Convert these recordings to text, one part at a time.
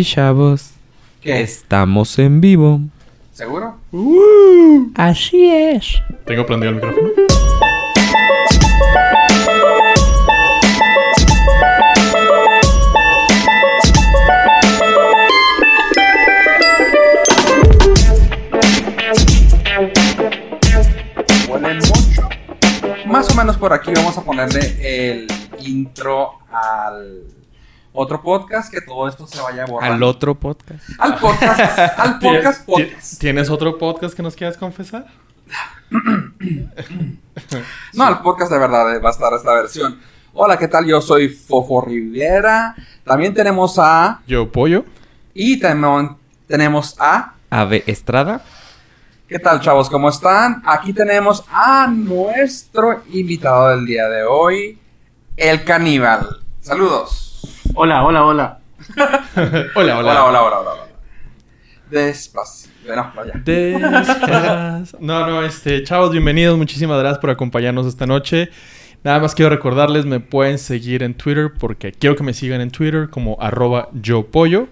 Y chavos, ¿Qué? estamos en vivo. ¿Seguro? Así es. Tengo prendido el micrófono. Huelen mucho. Más o menos por aquí vamos a ponerle el intro al otro podcast que todo esto se vaya a borrar. Al otro podcast. Al podcast. al podcast ¿Tie- podcast. ¿Tienes otro podcast que nos quieras confesar? No, al podcast de verdad eh, va a estar esta versión. Hola, ¿qué tal? Yo soy Fofo Rivera. También tenemos a... Yo, Pollo. Y también tenemos a... Ave Estrada. ¿Qué tal, chavos? ¿Cómo están? Aquí tenemos a nuestro invitado del día de hoy, el caníbal. Saludos. Hola, hola, hola. hola, Hola, hola, hola, hola. hola. Despacio. Vaya. Despas- No, no, este, chavos, bienvenidos. Muchísimas gracias por acompañarnos esta noche. Nada más quiero recordarles, me pueden seguir en Twitter porque quiero que me sigan en Twitter como arroba yo pollo.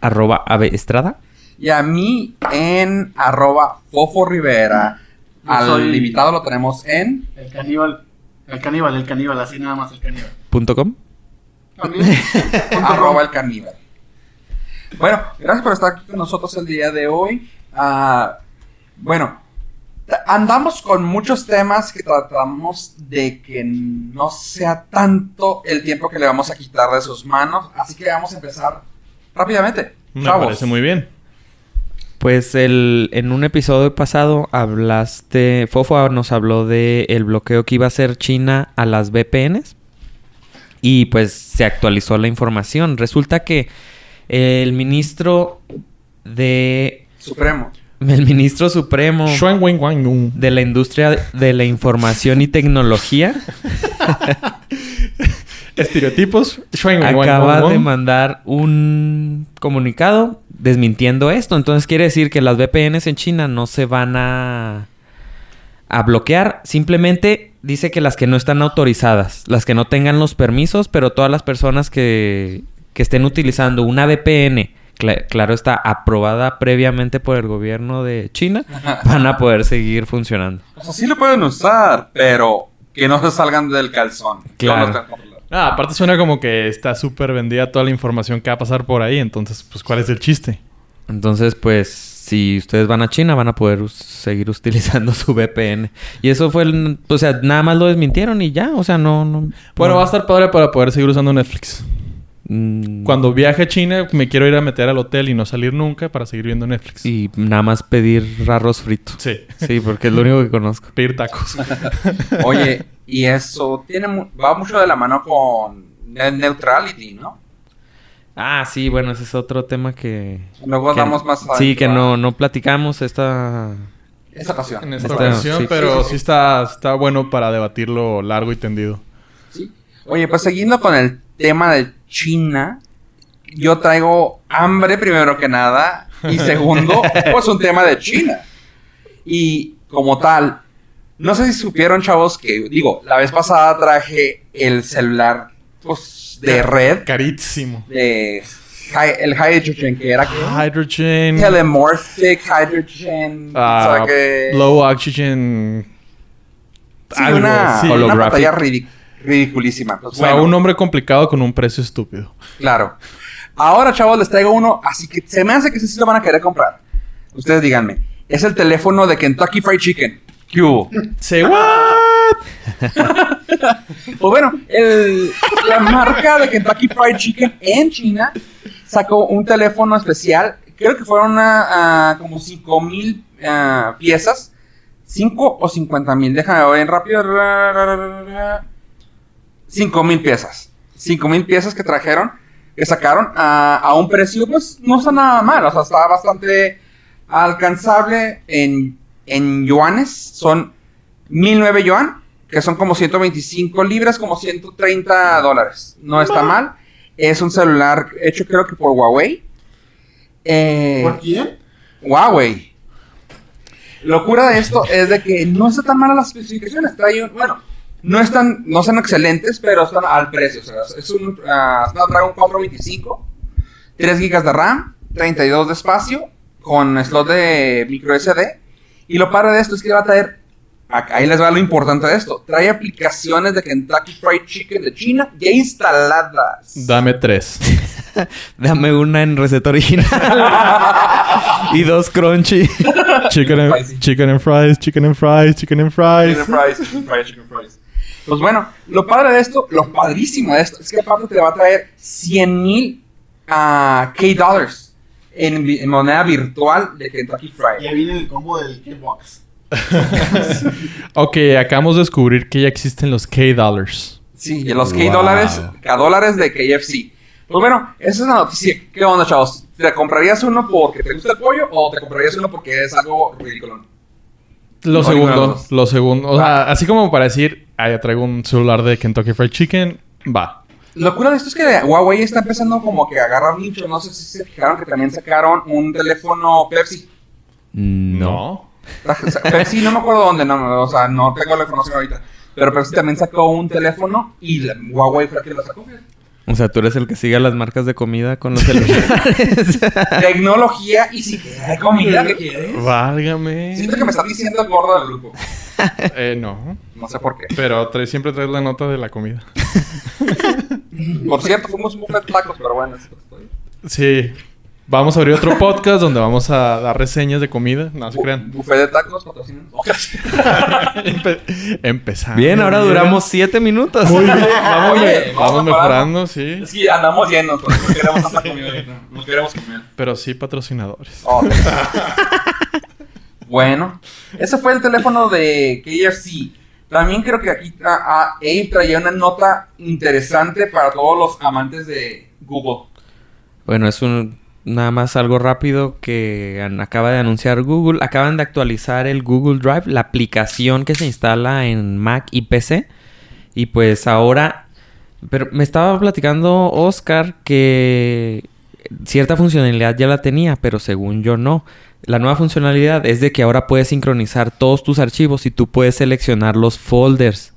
Arroba Ave Estrada. Y a mí en arroba Fofo Rivera. Yo Al soy- invitado lo tenemos en... El caníbal. El caníbal, el caníbal, así nada más el caníbal. Punto com. arroba el caníbal. Bueno, gracias por estar aquí con nosotros el día de hoy. Ah, bueno, andamos con muchos temas que tratamos de que no sea tanto el tiempo que le vamos a quitar de sus manos. Así que vamos a empezar rápidamente. Me Chavos. parece muy bien. Pues el, en un episodio pasado hablaste, Fofo nos habló de el bloqueo que iba a hacer China a las VPNs. Y pues se actualizó la información. Resulta que el ministro de... Supremo. El ministro supremo de la industria de la información y tecnología Estereotipos. Acaba de mandar un comunicado desmintiendo esto. Entonces quiere decir que las VPNs en China no se van a, a bloquear. Simplemente dice que las que no están autorizadas, las que no tengan los permisos, pero todas las personas que, que estén utilizando una VPN, cla- claro está, aprobada previamente por el gobierno de China, van a poder seguir funcionando. O sea, sí lo pueden usar, pero que no se salgan del calzón. Claro. Ah, aparte suena como que está súper vendida toda la información que va a pasar por ahí. Entonces, pues, ¿cuál es el chiste? Entonces, pues, si ustedes van a China, van a poder seguir utilizando su VPN. Y eso fue, el- o sea, nada más lo desmintieron y ya, o sea, no, no. Bueno, no. va a estar padre para poder seguir usando Netflix. Mm, Cuando viaje a China, me quiero ir a meter al hotel y no salir nunca para seguir viendo Netflix. Y nada más pedir arroz frito. Sí. Sí, porque es lo único que conozco. Pedir tacos. Oye, y eso tiene mu- va mucho de la mano con net neutrality, ¿no? Ah, sí, bueno, ese es otro tema que... Luego que- damos más Sí, que no, no platicamos esta... Esa ocasión. en esta ocasión, sí. pero Sí, sí, sí, sí. está, está bueno para debatirlo largo y tendido. Sí. Oye, pues siguiendo con el tema de China, yo traigo hambre primero que nada y segundo, pues un tema de China. Y como tal, no sé si supieron, chavos, que digo, la vez pasada traje el celular pues de red Carísimo. de el hydrogen que era Hydrogen. telemorphic hydrogen, ah, low oxygen. Sí, algo, una, sí. una pantalla ridic- ridiculísima. Pues O sea, bueno, un nombre complicado con un precio estúpido. Claro. Ahora, chavos, les traigo uno, así que se me hace que ese sí lo van a querer comprar. Ustedes díganme. Es el teléfono de Kentucky Fried Chicken. ¿Qué hubo? Say what? Pues bueno, la marca de Kentucky Fried Chicken en China sacó un teléfono especial. Creo que fueron ah, como 5 mil ah, piezas. 5 o 50 mil. Déjame ver rápido. 5 mil piezas. 5 mil piezas que trajeron, que sacaron a, a un precio, pues no está nada mal. O sea, está bastante alcanzable en, en yuanes. Son 1009 yuan, que son como 125 libras, como 130 dólares. No está mal. Es un celular hecho creo que por Huawei. Eh, ¿Por quién? Huawei. Locura de esto es de que no está tan malas las especificaciones. Trae un- bueno, no están, no son excelentes, pero están al precio. O sea, es un ah, Snapdragon 425 3 GB de RAM, 32 de espacio, con slot de micro SD. Y lo padre de esto es que va a traer, ahí les va lo importante de esto, trae aplicaciones de Kentucky Fried Chicken de China ya instaladas. Dame tres. Dame una en receta original. y dos crunchy. Chicken and, chicken and fries, chicken and fries, chicken and fries. Chicken fries, chicken fries, chicken fries. Pues bueno, lo padre de esto, lo padrísimo de esto, es que aparte te va a traer 100 mil K dollars en, vi- en moneda virtual de Kentucky Fried. Ya viene el combo del K-Box. Ok, acabamos de descubrir que ya existen los K-Dollars. Sí, y los K Wow. dólares, K dólares de KFC. Pues bueno, esa es la noticia. ¿Qué onda, chavos? ¿Te comprarías uno porque te gusta el pollo o te comprarías uno porque es algo ridículo? Lo No, segundo, lo segundo. O sea, así como para decir, ah, ya traigo un celular de Kentucky Fried Chicken, va. Lo cura de esto es que Huawei está empezando como que a agarrar nicho. No sé si se fijaron que también sacaron un teléfono Pepsi. No. Pepsi, no me acuerdo dónde, no, no, o sea, no tengo la información ahorita. Pero Pepsi también sacó un teléfono y la- Huawei fue quien lo sacó. O sea, tú eres el que sigue las marcas de comida con los celulares. Tecnología y si hay comida que quieres. Válgame. Siento que me están diciendo el gordo del grupo. Eh, no. No sé por qué. Pero siempre traes la nota de la comida. Por cierto, fuimos un buffet tacos, pero bueno. estoy- Sí. Vamos a abrir otro podcast donde vamos a dar reseñas de comida. No se crean. Buffet de tacos, patrocinan. Empe- empezamos. Bien, ahora duramos siete minutos. Muy bien. Vamos, Oye, me- vamos vamos mejorando, sí. Es que andamos llenos, eso queremos tanta comida ahorita. No queremos comer. Pero sí patrocinadores. Oh. bueno, ese fue el teléfono de KFC. También creo que aquí ah, ah, Abe traía una nota interesante para todos los amantes de Google. Bueno, es un nada más algo rápido que acaba de anunciar Google. Acaban de actualizar el Google Drive, la aplicación que se instala en Mac y PC. Y pues ahora, pero me estaba platicando Oscar que cierta funcionalidad ya la tenía, pero según yo no. La nueva funcionalidad es de que ahora puedes sincronizar todos tus archivos y tú puedes seleccionar los folders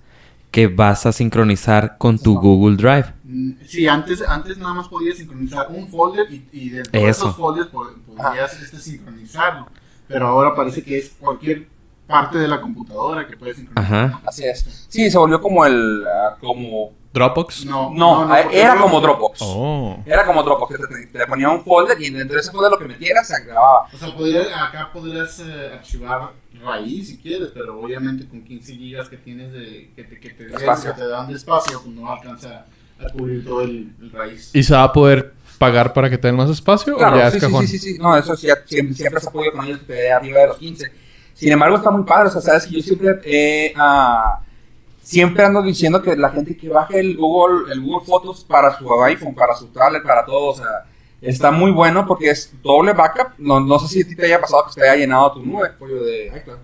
que vas a sincronizar con tu Google Drive. Mm, Sí, antes, antes nada más podías sincronizar un folder y, y de todos Eso. esos folders po- podías este, sincronizarlo. Pero ahora parece que es cualquier parte de la computadora que puedes sincronizar. Ajá. Así es. Sí, se volvió como el. ah, como. Dropbox. No, No, ah, porque era luego- como Dropbox. Oh. Era como Dropbox. que Te, te ponía un folder y dentro de ese folder lo que metieras se grababa. O sea, podrías- acá podrías eh, archivar raíz si quieres, pero obviamente con 15 gigas que tienes de que te, que te, que te dan de espacio, pues no alcanza a cubrir todo el, el raíz. ¿Y se va a poder pagar para que te den más espacio o ya Claro, es sí, sí, cajón? sí, sí, sí. No, eso sí, ya siempre, siempre se ha podido con ellos dé arriba de los 15. Sin embargo, está muy padre. O sea, sabes que yo siempre eh, ah, siempre ando diciendo que la gente que baje el Google, el Google Fotos para su iPhone, para su tablet, para todo, o sea, está muy bueno porque es doble backup. No, no sé si a ti te haya pasado que se te haya llenado tu nube, pollo de iCloud,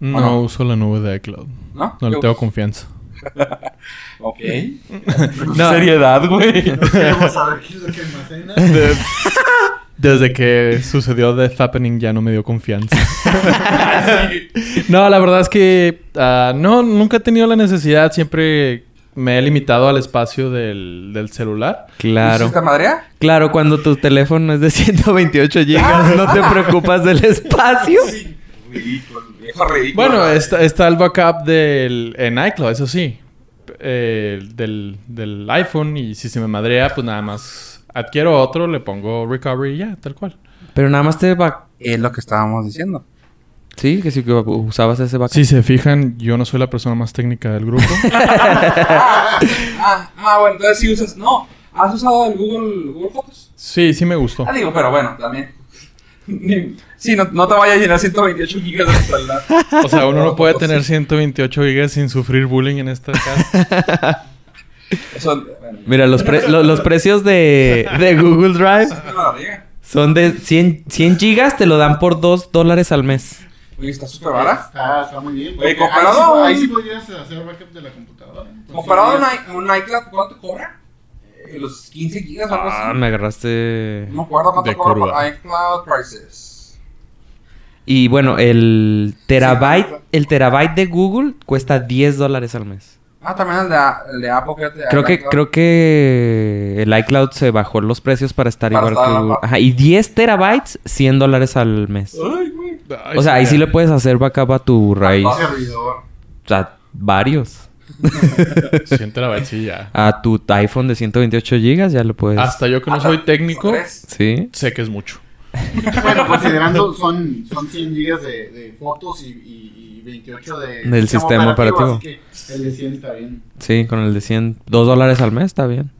No, ¿O no? uso la nube de iCloud. ¿no? No le tengo confianza. Ok. No. Seriedad, güey. No queremos saber qué es lo que almacena. De- desde que sucedió Death Happening ya no me dio confianza. no, la verdad es que ah, no, nunca he tenido la necesidad. Siempre me he limitado al espacio del, del celular. Claro. ¿Esta madrea? Claro, cuando tu teléfono es de 128 gigas, no te preocupas del espacio. Ridículo, ridículo. Bueno, está, está el backup del, en iCloud, eso sí. Eh, del, del iPhone. Y si se me madrea, pues nada más adquiero otro, le pongo recovery y ya, tal cual. Pero nada más te va... Es lo que estábamos diciendo. Sí, que sí que usabas ese backup. Si se fijan, yo no soy la persona más técnica del grupo. Ah, ah, bueno, entonces sí usas. No, ¿has usado el Google, Google Fotos? Sí, sí me gustó. Ah, digo, pero bueno, también. Sí, no, no te vayas a llenar 128 gigas de celular. O sea, uno no puede tener 128 gigas sin sufrir bullying en esta casa. Eso, bueno, Mira, los, pre- lo- los precios de, de Google Drive son de 100, 100 gigas, te lo dan por 2 dólares al mes. Oye, está súper barata. Está, está muy bien. Oye, comparado ahí, sí, a un- ahí sí podrías hacer backup de la computadora. Entonces, Comparado a un, podrías- i- un iCloud, ¿cuánto cobra? Eh, los 15 gigas o algo Ah, así. me agarraste... No me acuerdo cuánto De cobra iCloud Prices. Y bueno, el terabyte, el terabyte de Google cuesta 10 dólares al mes. Ah, también el de, A- el de Apple. Creo que, iCloud. creo que el iCloud se bajó los precios para estar Para igual estar que Google. Ajá, y 10 terabytes, 100 dólares al mes. Ay, O sea, ahí sí le puedes hacer backup a tu raíz. Servidor. O sea, varios. 100 terabytes, sí, ya. A tu iPhone de 128 gigas ya lo puedes. Hasta yo que no soy técnico. Sí. sé que es mucho. Bueno, considerando son, son 100 gigas de, de fotos y, y, y 28 de Del sistema operativo. Así que el de 100 está bien. Sí, con el de 100. 2 dólares al mes está bien.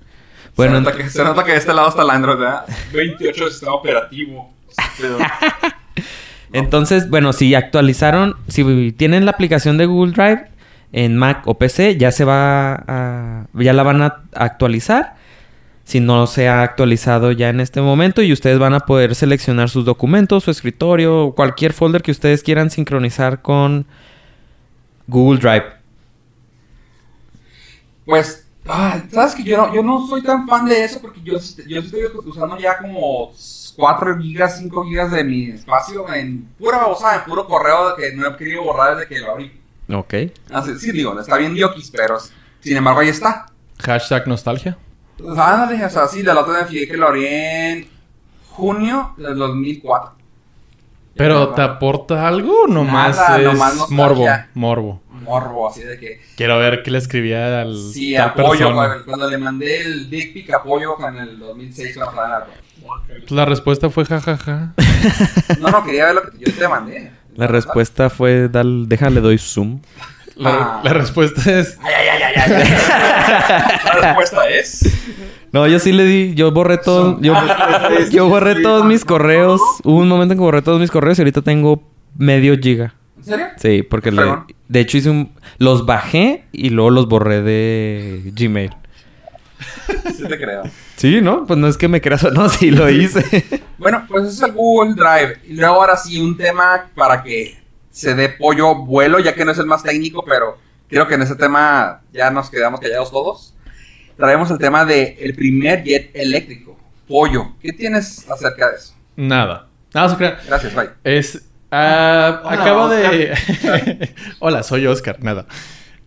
Bueno, se, nota que, se nota que de este lado está el Android, ¿verdad? 28 de sistema operativo. Pero- Entonces, bueno, si actualizaron, si tienen la aplicación de Google Drive en Mac o PC, ya se va a, ya la van a actualizar. Si no se ha actualizado ya en este momento y ustedes van a poder seleccionar sus documentos, su escritorio, cualquier folder que ustedes quieran sincronizar con Google Drive. Pues, ah, sabes que yo no, yo no soy tan fan de eso porque yo, yo estoy usando ya como 4 gigas, 5 gigas de mi espacio en pura babosa, en puro correo que no he querido borrar desde que lo abrí. Ok. Así, sí, digo, está bien diokis, pero sin embargo ahí está. Hashtag nostalgia. Pues, ándale, o sea, sí, la otra vez me fijé que lo abrí en junio del 2004. ¿Pero te aporta algo o nomás Nada, es nomás morbo? Morbo. Morbo, así de que Quiero ver qué le escribía al sí, tal apoyo. persona. Cuando, cuando le mandé el dick pic apoyo en el 2006 cuando estaba en la- Pues la respuesta fue jajaja. No, no, quería ver lo que yo te mandé. La respuesta fue, dal, déjale, doy zoom. La, Ah. la respuesta es... La respuesta es. No, yo sí le di, yo borré todo, yo, yo borré todos mis correos. Hubo un momento en que borré todos mis correos y ahorita tengo medio giga. ¿En serio? Sí, porque le, de hecho hice un, los bajé y luego los borré de Gmail. Sí te creo. Sí, ¿no? Pues no es que me creas o no, sí lo hice. Bueno, pues ese es el Google Drive. Y luego ahora sí, un tema para que se dé pollo vuelo, ya que no es el más técnico, pero creo que en ese tema ya nos quedamos callados todos. Traemos el tema de el primer jet eléctrico, pollo. ¿Qué tienes acerca de eso? Nada. Nada, se. Gracias, bye. Es. ah, Hola, acaba de. Hola, soy Oscar, nada.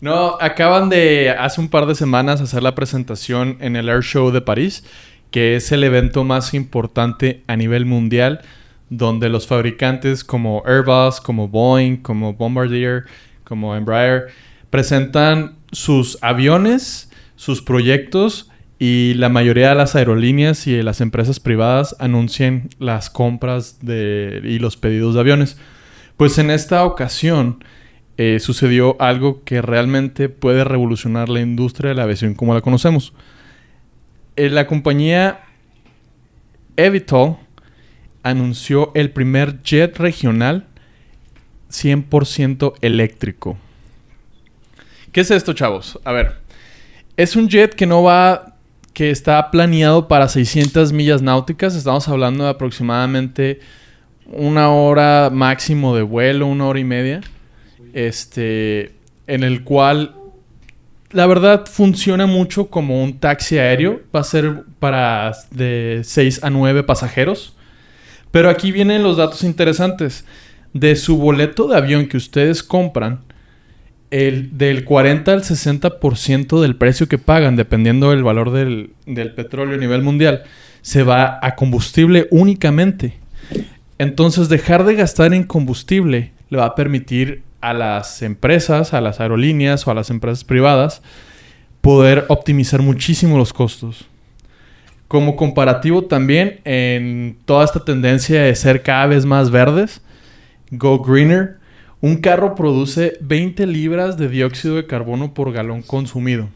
No, acaban de hace un par de semanas hacer la presentación en el Air Show de París, que es el evento más importante a nivel mundial, donde los fabricantes como Airbus, como Boeing, como Bombardier, como Embraer, presentan sus aviones, sus proyectos y la mayoría de las aerolíneas y de las empresas privadas anuncian las compras de, y los pedidos de aviones. Pues en esta ocasión eh, sucedió algo que realmente puede revolucionar la industria de la aviación como la conocemos. Eh, la compañía Evital anunció el primer jet regional 100% eléctrico. ¿Qué es esto, chavos? A ver, es un jet que no va, que está planeado para 600 millas náuticas. Estamos hablando de aproximadamente una hora máximo de vuelo, una hora y media. Este, en el cual, la verdad, funciona mucho como un taxi aéreo. Va a ser para de 6 a 9 pasajeros. Pero aquí vienen los datos interesantes. De su boleto de avión que ustedes compran, el, del 40 al 60% del precio que pagan, dependiendo del valor del, del petróleo a nivel mundial, se va a combustible únicamente. Entonces, dejar de gastar en combustible le va a permitir a las empresas, a las aerolíneas o a las empresas privadas poder optimizar muchísimo los costos. Como comparativo también en toda esta tendencia de ser cada vez más verdes, Go Greener, un carro produce 20 libras de dióxido de carbono por galón consumido.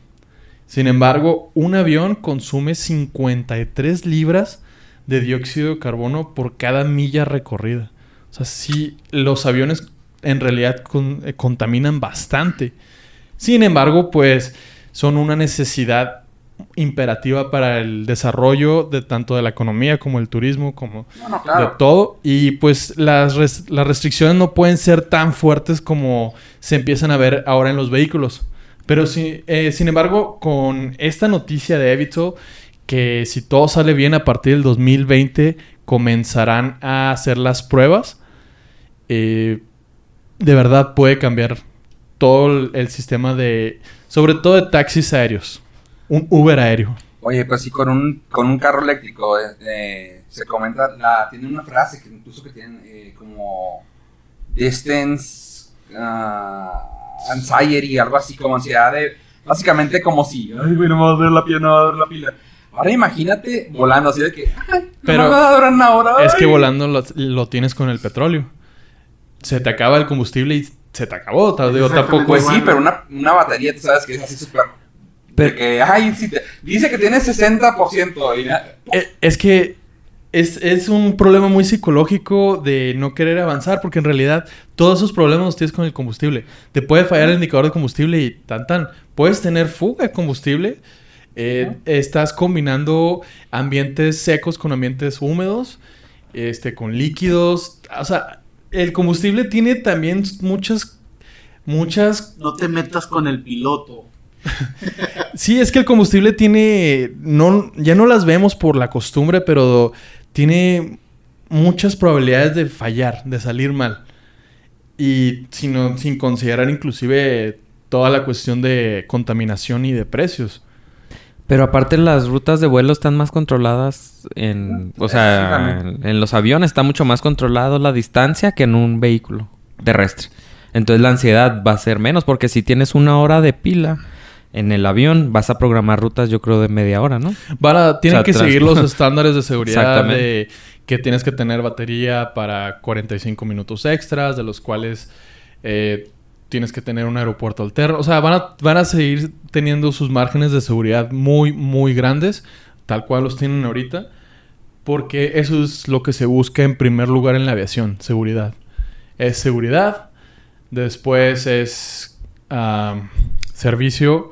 Sin embargo, un avión consume 53 libras de dióxido de carbono por cada milla recorrida. O sea, sí, los aviones en realidad eh, contaminan bastante. Sin embargo, pues son una necesidad imperativa para el desarrollo de tanto de la economía como el turismo, como de todo. Y pues las, res- las restricciones no pueden ser tan fuertes como se empiezan a ver ahora en los vehículos. Pero sí, eh, sin embargo, con esta noticia de Evito, que si todo sale bien a partir del 2020 comenzarán a hacer las pruebas, eh, de verdad puede cambiar todo el, el sistema de, sobre todo de taxis aéreos, un Uber aéreo. Oye, pues sí, con un, con un carro eléctrico eh, eh, se comenta, la, tiene una frase que incluso que tienen eh, como distance uh, anxiety, algo así como ansiedad de, básicamente como si, ay, güey, no me va a dar la pila, no va a dar la pila. Ahora imagínate volando así de que, ay, Pero no me va a durar una hora. Es que volando lo, lo tienes con el petróleo. Se te acaba el combustible y se te acabó. Digo, tampoco Pues es... sí, pero una, una batería, tú sabes que es así súper... Pero- de que, ay, sí te- dice que tiene 60% y Eh, Es que es, es un problema muy psicológico de no querer avanzar, porque en realidad todos esos problemas los tienes con el combustible. Te puede fallar el indicador de combustible y tan tan. Puedes tener fuga de combustible. eh, Estás combinando ambientes secos con ambientes húmedos, este, con líquidos. O sea, el combustible tiene también muchas, muchas No te metas con el piloto. Sí, es que el combustible tiene. No, ya no las vemos por la costumbre, pero tiene muchas probabilidades de fallar, de salir mal. Y sino, sin considerar inclusive toda la cuestión de contaminación y de precios. Pero aparte las rutas de vuelo están más controladas en... O sea, en, en los aviones está mucho más controlado la distancia que en un vehículo terrestre. Entonces la ansiedad va a ser menos porque si tienes una hora de pila en el avión vas a programar rutas yo creo de media hora, ¿no? Van a- tienen O sea, que seguir los estándares de seguridad de que tienes que tener batería para 45 minutos extras, de los cuales eh, tienes que tener un aeropuerto alterno. O sea, van a, van a seguir teniendo sus márgenes de seguridad muy, muy grandes, tal cual los tienen ahorita, porque eso es lo que se busca en primer lugar en la aviación, seguridad. Es seguridad, después es ah, servicio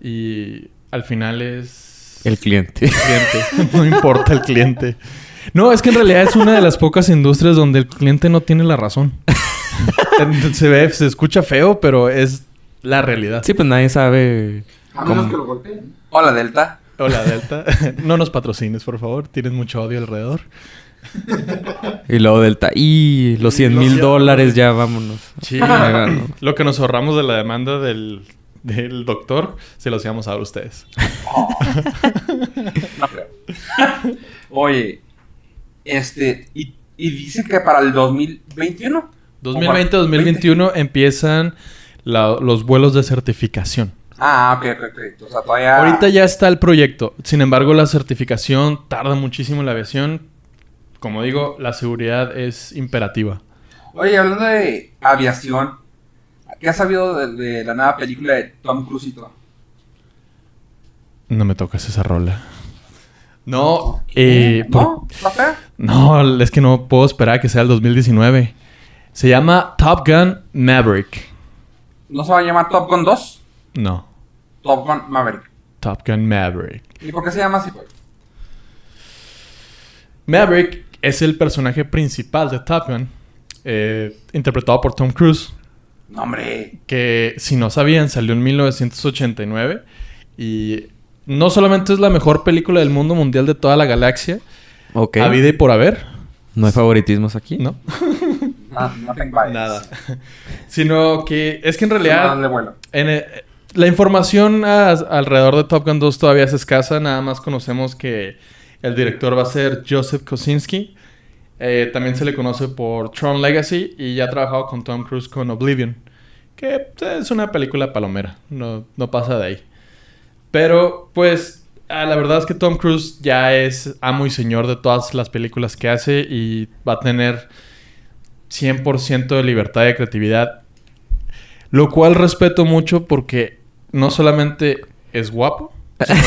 y al final es El cliente. cliente. No importa el cliente. No, es que en realidad es una de las pocas industrias donde el cliente no tiene la razón. se ve, se escucha feo, pero es la realidad. sí, pues nadie sabe... A menos ¿Cómo? que lo golpeen. Hola, Delta. Hola, Delta. No nos patrocines, por favor. Tienes mucho odio alrededor. Y luego Delta. Y los 100 mil dólares ya vámonos. Sí. Lo que nos ahorramos de la demanda del, del doctor, se los íbamos a dar a ustedes. No creo. Oye, este, y, y dicen que para el 2021. 2020-2021 empiezan la- los vuelos de certificación. Ah, ok, ok, ok. O sea, todavía. Ahorita ya está el proyecto. Sin embargo, la certificación tarda muchísimo en la aviación. Como digo, la seguridad es imperativa. Oye, hablando de aviación, ¿qué has sabido de, de la nueva película de Tom Cruise y todo? No me tocas esa rola. No, eh, por- ¿No? ¿Está fea? no, es que no puedo esperar a que sea el 2019. Se llama Top Gun Maverick. ¿No se va a llamar Top Gun 2? No, Top Gun Maverick. Top Gun Maverick. ¿Y por qué se llama así, pues? Maverick es el personaje principal de Top Gun, eh, interpretado por Tom Cruise. No, hombre. que si no sabían salió en 1989 y no solamente es la mejor película del mundo mundial de toda la galaxia, Ok. a vida y por haber, No hay favoritismos aquí. ¿no? No, nothing biased. Nada. Sino que es que en No, realidad darle vuelo. en, eh, la información a- alrededor de Top Gun 2 todavía es escasa, nada más conocemos que el director va a ser Joseph Kosinski. Eh, también se le conoce por Tron Legacy y ya ha trabajado con Tom Cruise con Oblivion, que eh, es una película palomera, no, no pasa de ahí. Pero pues ah, la verdad es que Tom Cruise ya es amo y señor de todas las películas que hace y va a tener 100% de libertad de creatividad, lo cual respeto mucho porque no solamente es guapo, sino,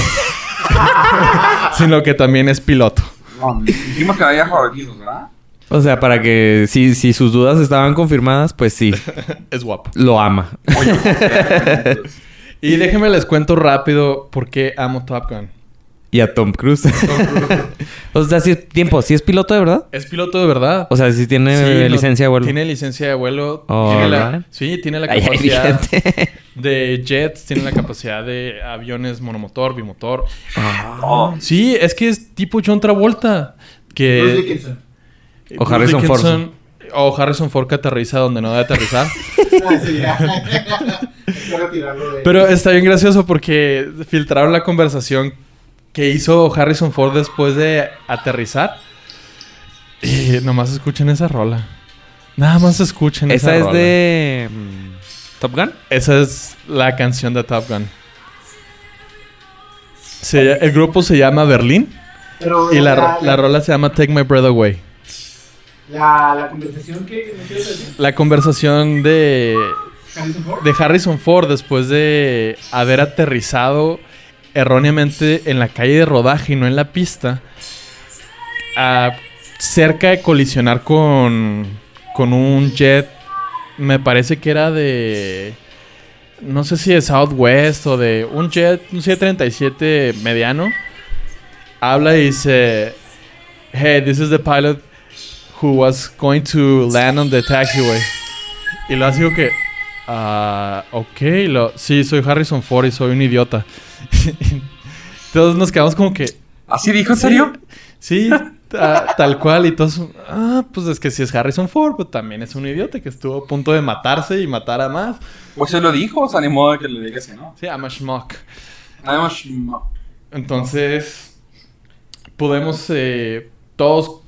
sino que también es piloto. No, dijimos que había favoritismos, ¿verdad? O sea, para que si, si sus dudas estaban confirmadas, pues sí, Es guapo. lo ama. Oye, Y déjenme les cuento rápido por qué amo Top Gun. Y a Tom Cruise. o sea, si es tiempo, si es piloto de verdad. Es piloto de verdad. O sea, si tiene Sí, licencia de vuelo. Tiene licencia de vuelo. Oh, tiene la- alright. sí, tiene la Ay, ay, capacidad. De jets, tiene la capacidad de aviones monomotor, bimotor. oh, Sí, es que es tipo John Travolta. Que Bruce Dickinson. O Bruce Harrison Ford. O Harrison Ford que aterriza donde no debe aterrizar. Ah. Pero está bien gracioso porque filtraron la conversación que hizo Harrison Ford después de aterrizar. Y nomás escuchen esa rola. Nada más escuchen esa, Esa es rola. de... ¿Top Gun? Esa es la canción de Top Gun. Se- el grupo se llama Berlín Pero y la, la rola se llama Take My Breath Away. La, la conversación que... ¿me quieres decir? La conversación de, Harrison Ford. de Harrison Ford después de haber aterrizado erróneamente en la calle de rodaje y no en la pista, a- cerca de colisionar con, con un jet, me parece que era de, no sé si de Southwest o de un jet, un 737 mediano, habla y dice, hey, this is the pilot who was going to land on the taxiway. Y lo hace digo que, ah, ok, lo, sí, soy Harrison Ford y soy un idiota. Todos nos quedamos como que, ¿Así dijo, en serio? sí, ta- tal cual. Y todos, ah, pues es que si es Harrison Ford, pues también es un idiota que estuvo a punto de matarse y matar a más. Pues se lo dijo, o sea, ni modo que le digas que no. Sí, I'm a schmuck. Además, no. Entonces, podemos eh, todos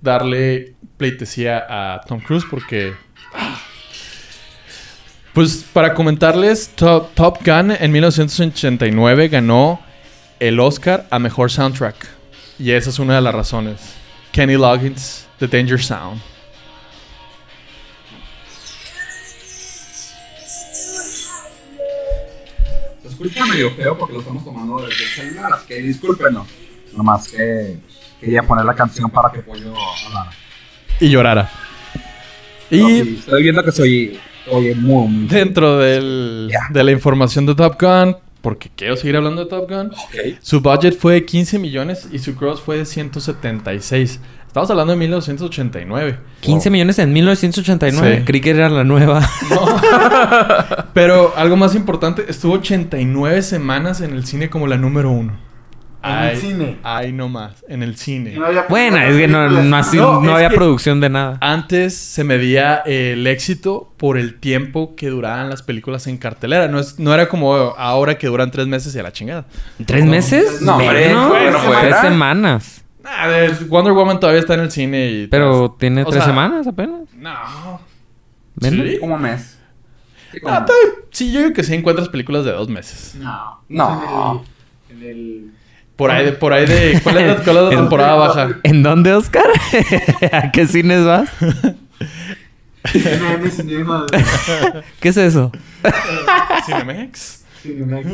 darle pleitesía a Tom Cruise porque... Pues para comentarles, Top, Top Gun en 1989 ganó el Oscar a Mejor Soundtrack. Y esa es una de las razones. Kenny Loggins, The Danger Sound. Se escucha medio feo porque lo estamos tomando desde el celular, que discúlpenos. Nomás que quería poner la canción para que Pollo hablara. Y llorara. Y No, sí, estoy viendo que soy, oye, muy, muy... dentro del- Ya. de la información de Top Gun, porque quiero seguir hablando de Top Gun. Su budget fue de 15 millones y su gross fue de 176. Estamos hablando de 1989. 15 millones en 1989. Sí. Creí que era la nueva. Pero algo más importante, estuvo 89 semanas en el cine como la número uno. En el cine. Ay, no más. En el cine. No había- Bueno, es que no, no, así- No, no es había que- producción de nada. Antes se medía eh, el éxito por el tiempo que duraban las películas en cartelera. No, es, no era como ahora que duran tres meses y a la chingada. ¿Tres meses? No, hombre, bueno. Tres semanas. Ah, de- Wonder Woman todavía está en el cine y... Pero tiene O tres sea, semanas apenas. No. ¿Sí? Como un mes. Sí, como Ah, mes. sí, yo creo que sí encuentras películas de dos meses. No. No. En el... En el... Por ahí de, por ahí de. ¿Cuál es la, cuál es la temporada baja? ¿En dónde, Oscar? ¿A qué cines vas? en el cinema de- ¿Qué es eso? Cinemex. Cinemex.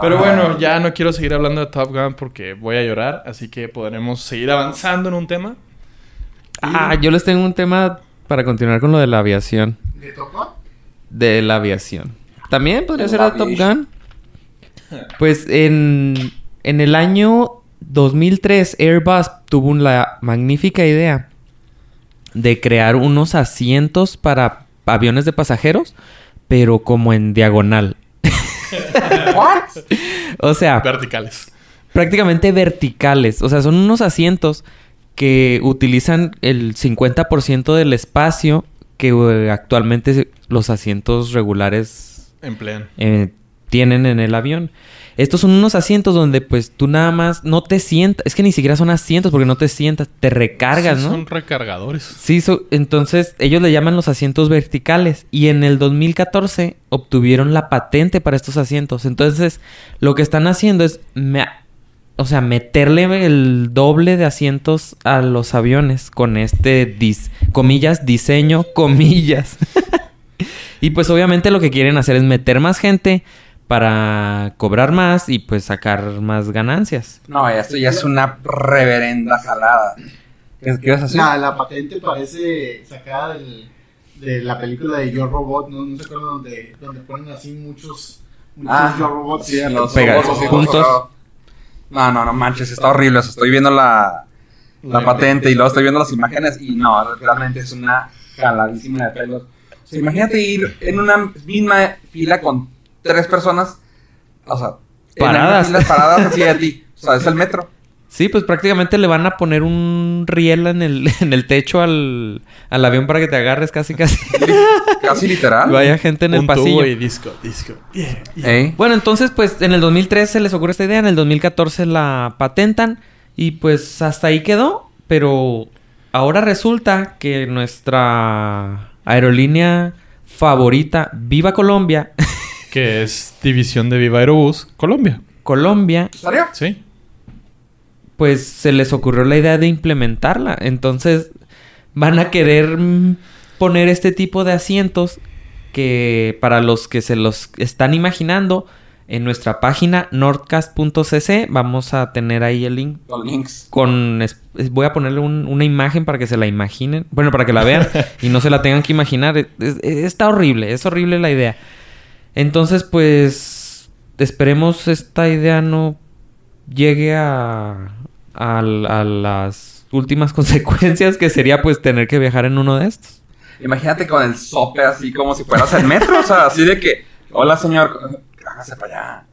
Pero bueno, ya no quiero seguir hablando de Top Gun porque voy a llorar, así que podremos seguir avanzando en un tema. Ah, yo les tengo un tema para continuar con lo de la aviación. ¿Le tocó? De la aviación. También podría ser de Top. Gun. Pues en, en el año 2003 Airbus tuvo la magnífica idea de crear unos asientos para aviones de pasajeros, pero como en diagonal. ¿What? O sea, Verticales. prácticamente verticales. O sea, son unos asientos que utilizan el 50% del espacio que eh, actualmente los asientos regulares Emplean. eh, tienen en el avión. Estos son unos asientos donde pues tú nada más no te sientas. Es que ni siquiera son asientos porque no te sientas, te recargas, Sí, ¿no? Son recargadores. Sí, so- entonces ellos le llaman los asientos verticales y en el 2014 obtuvieron la patente para estos asientos. Entonces lo que están haciendo es, me- o sea, meterle el doble de asientos a los aviones con este, dis- comillas, diseño, comillas. y pues obviamente lo que quieren hacer es meter más gente para cobrar más y pues sacar más ganancias. No, esto ya es una reverenda jalada. ¿Qué, qué vas a hacer? La, la patente parece sacada del, de la película de Yo Robot, ¿no? No se acuerdan donde, donde ponen así muchos, muchos Ah, Yo Robots. Sí, los Pega- robots así juntos. juntos. No, no, no manches, está horrible. eso. Estoy viendo la, la patente y luego estoy viendo las imágenes y no, realmente es una jaladísima de pelos. O sea, imagínate ir en una misma fila con tres personas, o sea, Paradas. En las paradas así de ti. O sea, es el metro. Sí, pues prácticamente le van a poner un riel en el, en el techo al, al avión para que te agarres casi casi. Casi literal. Vaya gente en el pasillo. tubo y disco, disco. Yeah, yeah. Ey. Bueno, entonces, pues en el 2013 se les ocurre esta idea, en el 2014 la patentan y pues hasta ahí quedó. Pero ahora resulta que nuestra aerolínea favorita, Viva Colombia, Que es división de Viva Aerobús, Colombia. Colombia, ¿En serio? Sí. pues se les ocurrió la idea de implementarla. Entonces van a querer mm, poner este tipo de asientos que para los que se los están imaginando en nuestra página nordcast.cc vamos a tener ahí el link Los links. con es- voy a ponerle un- una imagen para que se la imaginen bueno para que la vean y no se la tengan que imaginar Es- es- está horrible es horrible la idea entonces pues esperemos esta idea no llegue a a, a las últimas consecuencias que sería pues tener que viajar en uno de estos Imagínate con el sope así como si fueras el metro. o sea, así de que... Hola, señor. Hágase para allá.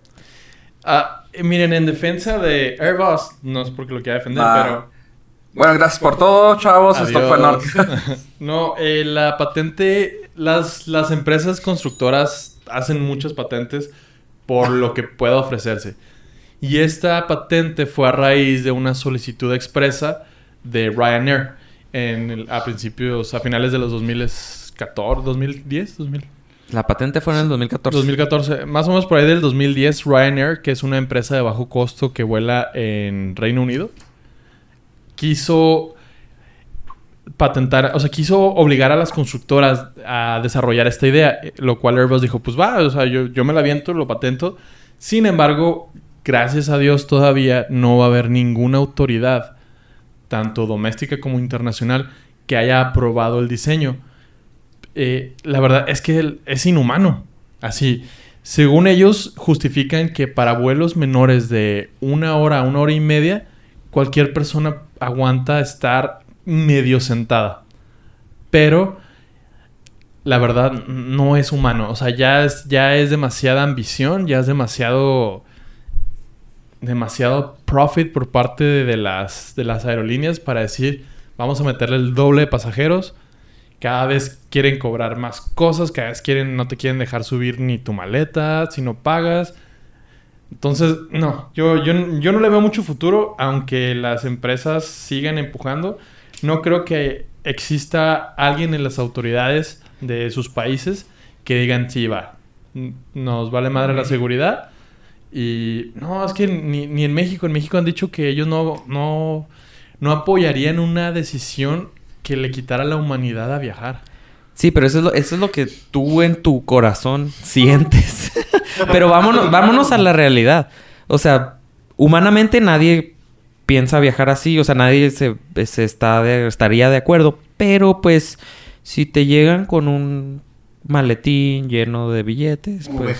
Ah, miren, en defensa de Airbus, no es porque lo quiera defender, Ah, pero... Bueno, gracias por todo, chavos. Esto fue Adiós. Nord. no, eh, la patente, las, las empresas constructoras hacen muchas patentes por lo que pueda ofrecerse. Y esta patente fue a raíz de una solicitud expresa de Ryanair en el- a principios, a finales de los 2014, 2010, 2000. la patente fue en el 2014 2014, más o menos por ahí del 2010, Ryanair, que es una empresa de bajo costo que vuela en Reino Unido, quiso patentar, o sea, quiso obligar a las constructoras a desarrollar esta idea, lo cual Airbus dijo, pues va, o sea, yo, yo me la aviento, lo patento. Sin embargo, gracias a Dios todavía no va a haber ninguna autoridad, tanto doméstica como internacional, que haya aprobado el diseño. Eh, la verdad es que es inhumano. Así, según ellos, justifican que para vuelos menores de una hora a una hora y media, cualquier persona aguanta estar medio sentada. Pero la verdad no es humano. O sea, ya es, ya es demasiada ambición, ya es demasiado. demasiado profit por parte de, las, de las aerolíneas para decir, vamos a meterle el doble de pasajeros. Cada vez quieren cobrar más cosas, cada vez quieren, no te quieren dejar subir ni tu maleta si no pagas. Entonces, no, yo, yo, yo no le veo mucho futuro, aunque las empresas sigan empujando. No creo que exista alguien en las autoridades de sus países que digan, sí, va, nos vale madre la seguridad. Y no, es que ni, ni en México, en México han dicho que ellos no, no, no apoyarían una decisión que le quitara la humanidad a viajar. Sí, pero eso es lo, eso es lo que tú en tu corazón sientes. pero vámonos, vámonos a la realidad. O sea, humanamente nadie piensa viajar así. O sea, nadie se, se está de- estaría de acuerdo. Pero pues, si te llegan con un maletín lleno de billetes, Como pues...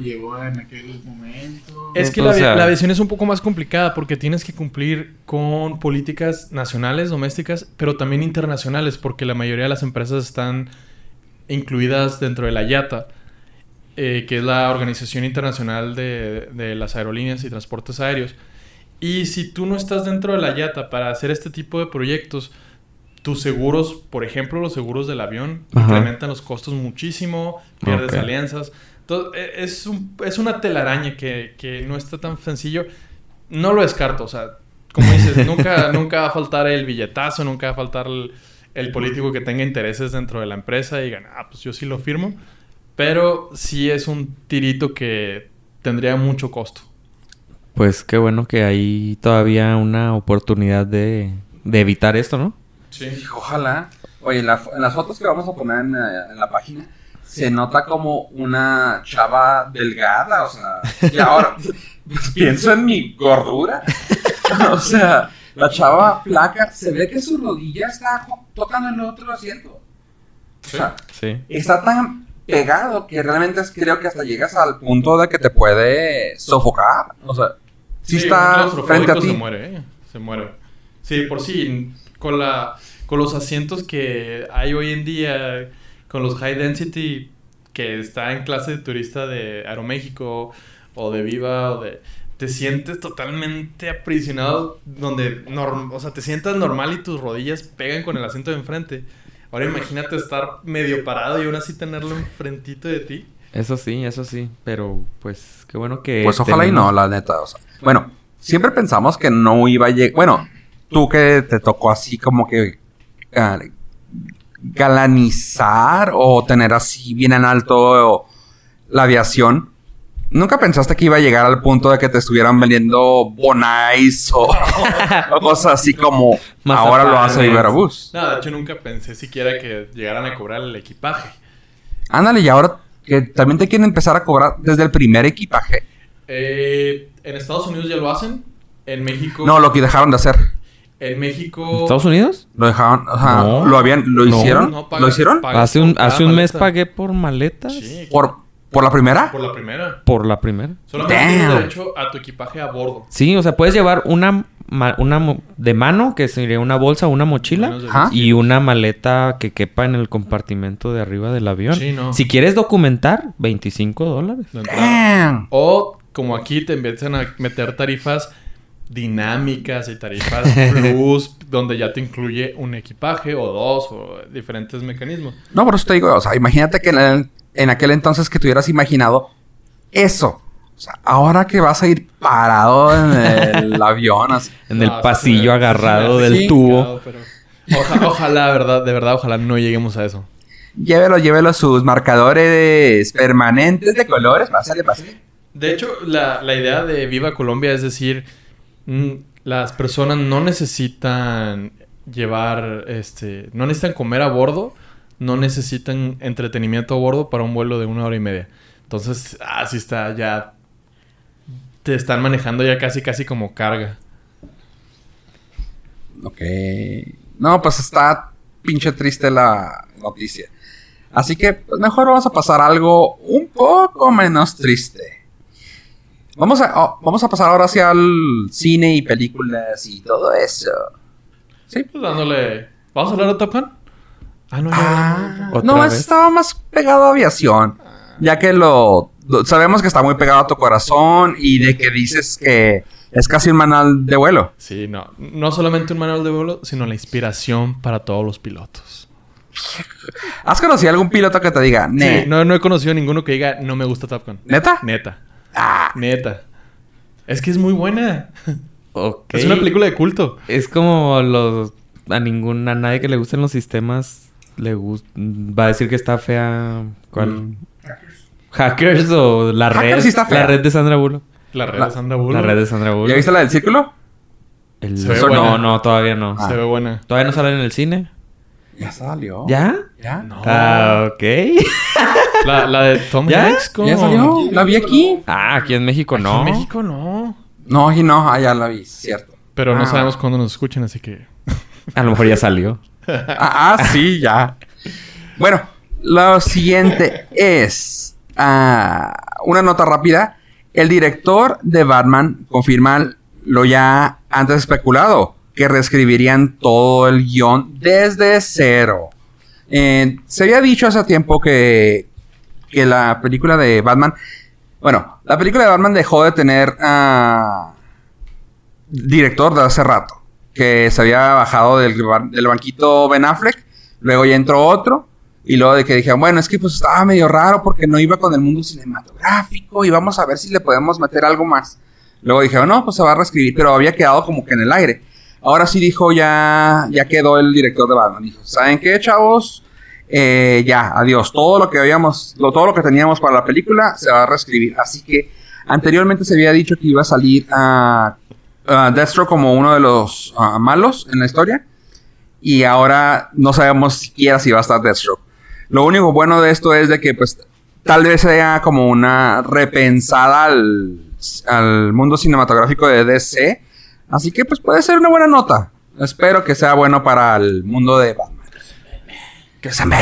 Llegó en aquel momento. Es que sea- la visión es un poco más complicada porque tienes que cumplir con políticas nacionales, domésticas, pero también internacionales, porque la mayoría de las empresas están incluidas dentro de la IATA, eh, que es la Organización Internacional de, de las Aerolíneas y Transportes Aéreos. Y si tú no estás dentro de la IATA para hacer este tipo de proyectos, tus seguros, por ejemplo, los seguros del avión, Ajá. incrementan los costos muchísimo, pierdes Ok. alianzas. Entonces, es, un- es una telaraña que, que no está tan sencillo. No lo descarto, o sea, como dices, nunca, nunca va a faltar el billetazo, nunca va a faltar el, el político que tenga intereses dentro de la empresa y digan, ah, pues yo sí lo firmo. Pero sí es un tirito que tendría mucho costo. Pues qué bueno que hay todavía una oportunidad de, de evitar esto, ¿no? Sí. Ojalá. Oye, en, la en las fotos que vamos a poner en, eh, en la página, se nota como una chava delgada, o sea, y ahora pues, pienso en mi gordura. o sea, la chava flaca, se ve que su rodilla está tocando el otro asiento. O sea, Sí. está tan pegado que realmente es- creo que hasta llegas al punto de que te puede sofocar. O sea, si Sí, está frente a ti. Se muere, ¿eh? Se muere. Sí, por sí, con, la, con los asientos que hay hoy en día, con los high density que está en clase de turista de Aeroméxico o de Viva o de... te sientes totalmente aprisionado donde, norm- o sea, te sientas normal y tus rodillas pegan con el asiento de enfrente. Ahora imagínate estar medio parado y aún así tenerlo enfrentito de ti. Eso sí, eso sí. Pero pues qué bueno que. Pues ojalá y no, la neta. o sea. Bueno, siempre pensamos que no iba a llegar. Bueno, tú que te tocó así como que ah, galanizar o tener así bien en alto la aviación. ¿Nunca pensaste que iba a llegar al punto de que te estuvieran vendiendo bonais o, o cosas así como ahora lo hace. Iberobús? No, de hecho nunca pensé siquiera que llegaran a cobrar el equipaje. Ándale, y ahora que también te quieren empezar a cobrar desde el primer equipaje. Eh, en Estados Unidos ya lo hacen. En México. No, lo que dejaron de hacer. En México. ¿Estados Unidos? Lo dejaron, o sea, No. lo habían, lo No. hicieron, No, pagas- lo hicieron Hace un, hace mes maleta. pagué por maletas. Sí, por, por la primera. por la primera. Por la primera. Solamente tienes derecho a tu equipaje a bordo. Sí, o sea, puedes llevar una, ma- una mo- de mano, que sería una bolsa, una mochila, y una maleta que quepa en el compartimento de arriba del avión. Sí, no. Si quieres documentar, 25 dólares. O como aquí te empiezan a meter tarifas dinámicas y tarifas plus, donde ya te incluye un equipaje o dos o diferentes mecanismos. No, por eso te digo, o sea, imagínate que en, el- en aquel entonces que te hubieras imaginado eso. O sea, ahora que vas a ir parado en el avión, así. En el No, pasillo sí agarrado sí del tubo. complicado, pero oja- ojalá, verdad, de verdad, ojalá no lleguemos a eso. llévelo, llévelo sus marcadores permanentes de colores, pásale, pásale. De hecho, la, la idea de Viva Colombia es decir, mm, las personas no necesitan llevar, este, no necesitan comer a bordo, no necesitan entretenimiento a bordo para un vuelo de una hora y media. Entonces, así está, ya te están manejando ya casi, casi como carga. Ok. No, pues está pinche triste la noticia. Así que pues mejor vamos a pasar algo un poco menos triste. Vamos a, oh, vamos a pasar ahora hacia el cine y películas y todo eso. Sí. Pues dándole... ¿Vamos a hablar de Top Gun? Ah, no, ya Ah, hablamos. ¿Otra no, vez? estaba más pegado a aviación. Ya que lo, lo- sabemos que está muy pegado a tu corazón y de que dices que es casi un manual de vuelo. Sí, no. No solamente un manual de vuelo, sino la inspiración para todos los pilotos. ¿Has conocido algún piloto que te diga, "Ne"? Sí, no, no he conocido ninguno que diga no me gusta Top Gun. ¿Neta? Neta. Ah, Neta. Es que es muy buena. Es una película de culto. Es como los... A ningún... A nadie que le gusten los sistemas le gus- va a decir que está fea... ¿Cuál? Mm. Hackers o la Hackers red. sí está fea. La red de Sandra Bullock. La red La- de Sandra Bullock. La red de Sandra Bullock. ¿Ya viste la del círculo? El- Se ve no, buena. no, todavía no. Ah. Se ve buena. ¿Todavía no sale en el cine? Ya salió. ¿Ya? ¿Ya? No. Ah, ok. La, la de Tom ¿Ya? Hanks con... ¿Ya salió? La vi aquí. ah, aquí en México Aquí no. En México no. No, y no, ah, ya la vi, cierto. Pero no Ah. sabemos cuándo nos escuchen, así que... A lo mejor ya salió. Ah, ah, sí, ya. Bueno, lo siguiente es ah, una nota rápida. El director de Batman confirma lo ya antes especulado, que reescribirían todo el guion desde cero. Eh, se había dicho hace tiempo que, que la película de Batman, bueno, la película de Batman dejó de tener ah, director de hace rato, que se había bajado del, del banquito Ben Affleck, luego ya entró otro, y luego de que dijeron, bueno, es que pues estaba medio raro porque no iba con el mundo cinematográfico y vamos a ver si le podemos meter algo más. Luego dijeron, no, pues se va a reescribir, pero había quedado como que en el aire. Ahora sí dijo, ya, ya quedó el director de Batman. Dijo, ¿saben qué, chavos? Eh, ya, adiós. Todo lo que habíamos, todo lo que teníamos para la película se va a reescribir. Así que anteriormente se había dicho que iba a salir a Deathstroke como uno de los ah, malos en la historia. Y ahora no sabemos siquiera si va a estar Deathstroke. Lo único bueno de esto es de que pues tal vez sea como una repensada al, al mundo cinematográfico de DC. Así que pues puede ser una buena nota. Espero que sea bueno para el mundo de Batman. Que se me...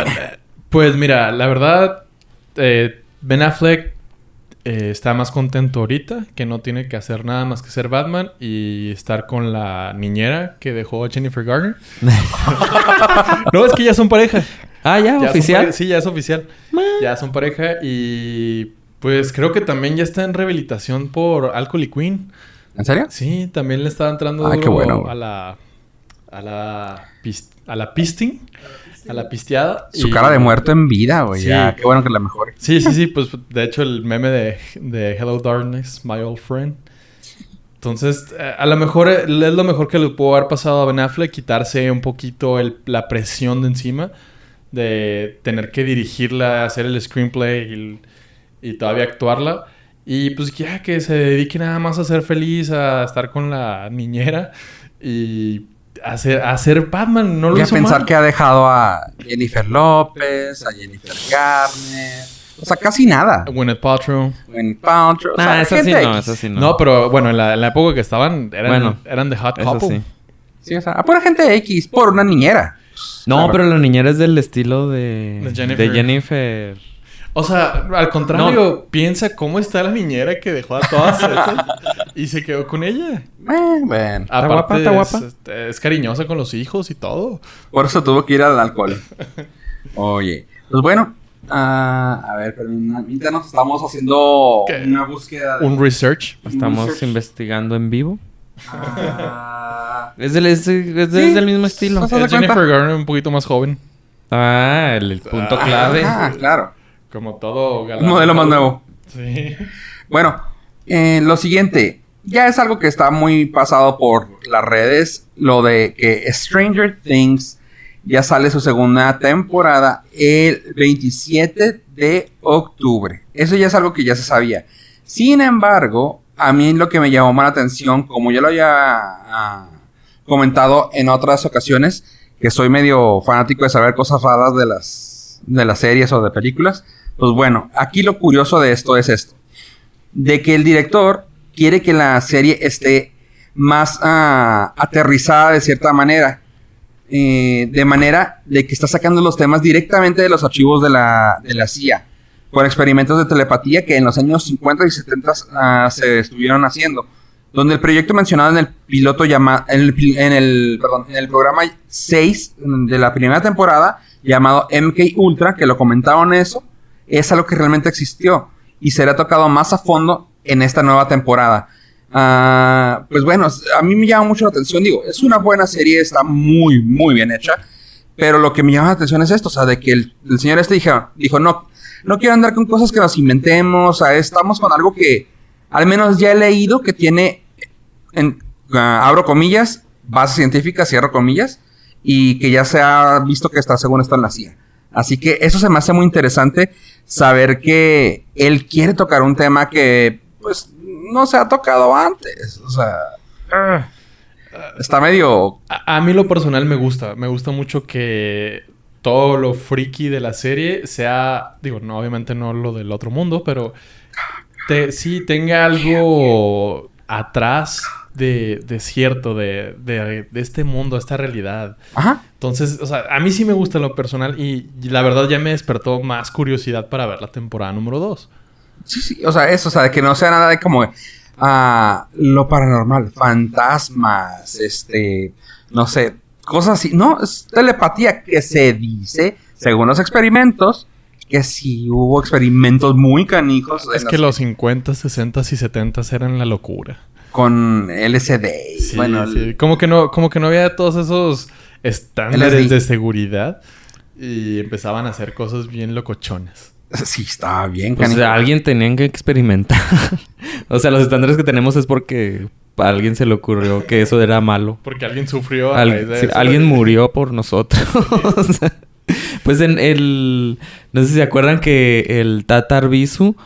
Pues mira, la verdad, eh, Ben Affleck eh, está más contento ahorita, que no tiene que hacer nada más que ser Batman y estar con la niñera que dejó a Jennifer Garner. no, es que ya son pareja. Ah, ya, oficial. sí, ya es oficial. Ya son pareja y Pues creo que también ya está en rehabilitación por Alcohol y Queen. ¿En serio? Sí, también le estaba entrando Ah, duro qué bueno, a la a la pis- a la pisting, a la pisteada. Su y- cara de muerto en vida, güey. Sí. Ya, qué bueno que la mejore. Sí, sí, sí, pues de hecho el meme de, de Hello Darkness, my old friend. Entonces, eh, a lo mejor eh, es lo mejor que le pudo haber pasado a Ben Affleck, quitarse un poquito el- la presión de encima, de tener que dirigirla, hacer el screenplay y, y todavía actuarla. Y pues ya que se dedique nada más a ser feliz, a estar con la niñera y hacer, a hacer Batman. No lo Voy a hizo pensar mal. que ha dejado a Jennifer López, a Jennifer Garner. O sea, casi nada. Gwyneth Paltrow. En Paltrow. O sea, Nah, esa sí gente no, X. esa sí no. No, pero bueno, en la, en la época que estaban, eran, Bueno, eran de Hot Couple. sí. Sí, o sea, a pura gente X por una niñera. No, Claro. pero la niñera es del estilo de... De Jennifer. De Jennifer. O sea, al contrario, piensa cómo está la niñera que dejó a todas esas y se quedó con ella. Eh, bueno. ¿Está guapa? ¿Está guapa? Es, es cariñosa con los hijos y todo. Por eso tuvo que ir al alcohol. Oye. Pues bueno. ah, a ver, pero mientras nos estamos haciendo ¿Qué? una búsqueda de... Un research. Estamos Research. investigando en vivo. Ah, Es del, es, es del- Sí. es del mismo estilo. Es? Jennifer Garner un poquito más joven. Ah, el, el punto Ah. clave. ah, claro. Como todo galán. Modelo más nuevo. Sí. Bueno, eh, lo siguiente. Ya es algo que está muy pasado por las redes. Lo de que Stranger Things ya sale su segunda temporada el 27 de octubre. Eso ya es algo que ya se sabía. Sin embargo, a mí lo que me llamó más la atención, como ya lo había ah, comentado en otras ocasiones, que soy medio fanático de saber cosas raras de las, de las series o de películas. Pues bueno, aquí lo curioso de esto es esto. De que el director quiere que la serie esté más ah, aterrizada de cierta manera. Eh, de manera de que está sacando los temas directamente de los archivos de la, de la CIA. Con experimentos de telepatía que en los años 50 y 70 ah, se estuvieron haciendo. Donde el proyecto mencionado en el piloto llamado, en el, en el, perdón, en el programa 6 de la primera temporada, llamado MK Ultra, que lo comentaron eso, es algo que realmente existió y será tocado más a fondo en esta nueva temporada. Ah, pues bueno, a mí me llama mucho la atención, digo, es una buena serie, está muy, muy bien hecha, pero lo que me llama la atención es esto, o sea, de que el, señor este dijo, dijo, no, no quiero andar con cosas que nos inventemos, o sea, estamos con algo que al menos ya he leído que tiene, en, ah, abro comillas, base científica, cierro comillas, y que ya se ha visto que está según está en la CIA. Así que eso se me hace muy interesante saber que él quiere tocar un tema que pues no se ha tocado antes. O sea, ah, está medio... A, a mí lo personal me gusta. Me gusta mucho que todo lo freaky de la serie sea... Digo, no, obviamente no lo del otro mundo, pero... Te, sí, tenga algo atrás de, de cierto, de, de, de este mundo, esta realidad. Ajá. Entonces, o sea, a mí sí me gusta lo personal y, y la verdad ya me despertó más curiosidad para ver la temporada número 2. Sí, sí, o sea, eso, o sea, de que no sea nada de como ah, lo paranormal, fantasmas, este, no sé, cosas así. No, es telepatía que se dice, según los experimentos, que sí hubo experimentos muy canijos Es que los 50, 60 y 70 eran la locura. Con Sí, bueno, sí. Como que no, como que no había todos esos estándares LSD. de seguridad y empezaban a hacer cosas bien locochones. sí, estaba bien Pues canijo. alguien tenían que experimentar. o sea, los estándares que tenemos es porque a alguien se le ocurrió que eso era malo. Porque alguien sufrió a Al- raíz de sí, eso. alguien murió por nosotros. pues en el... No sé si se acuerdan que el Tatar Bisu...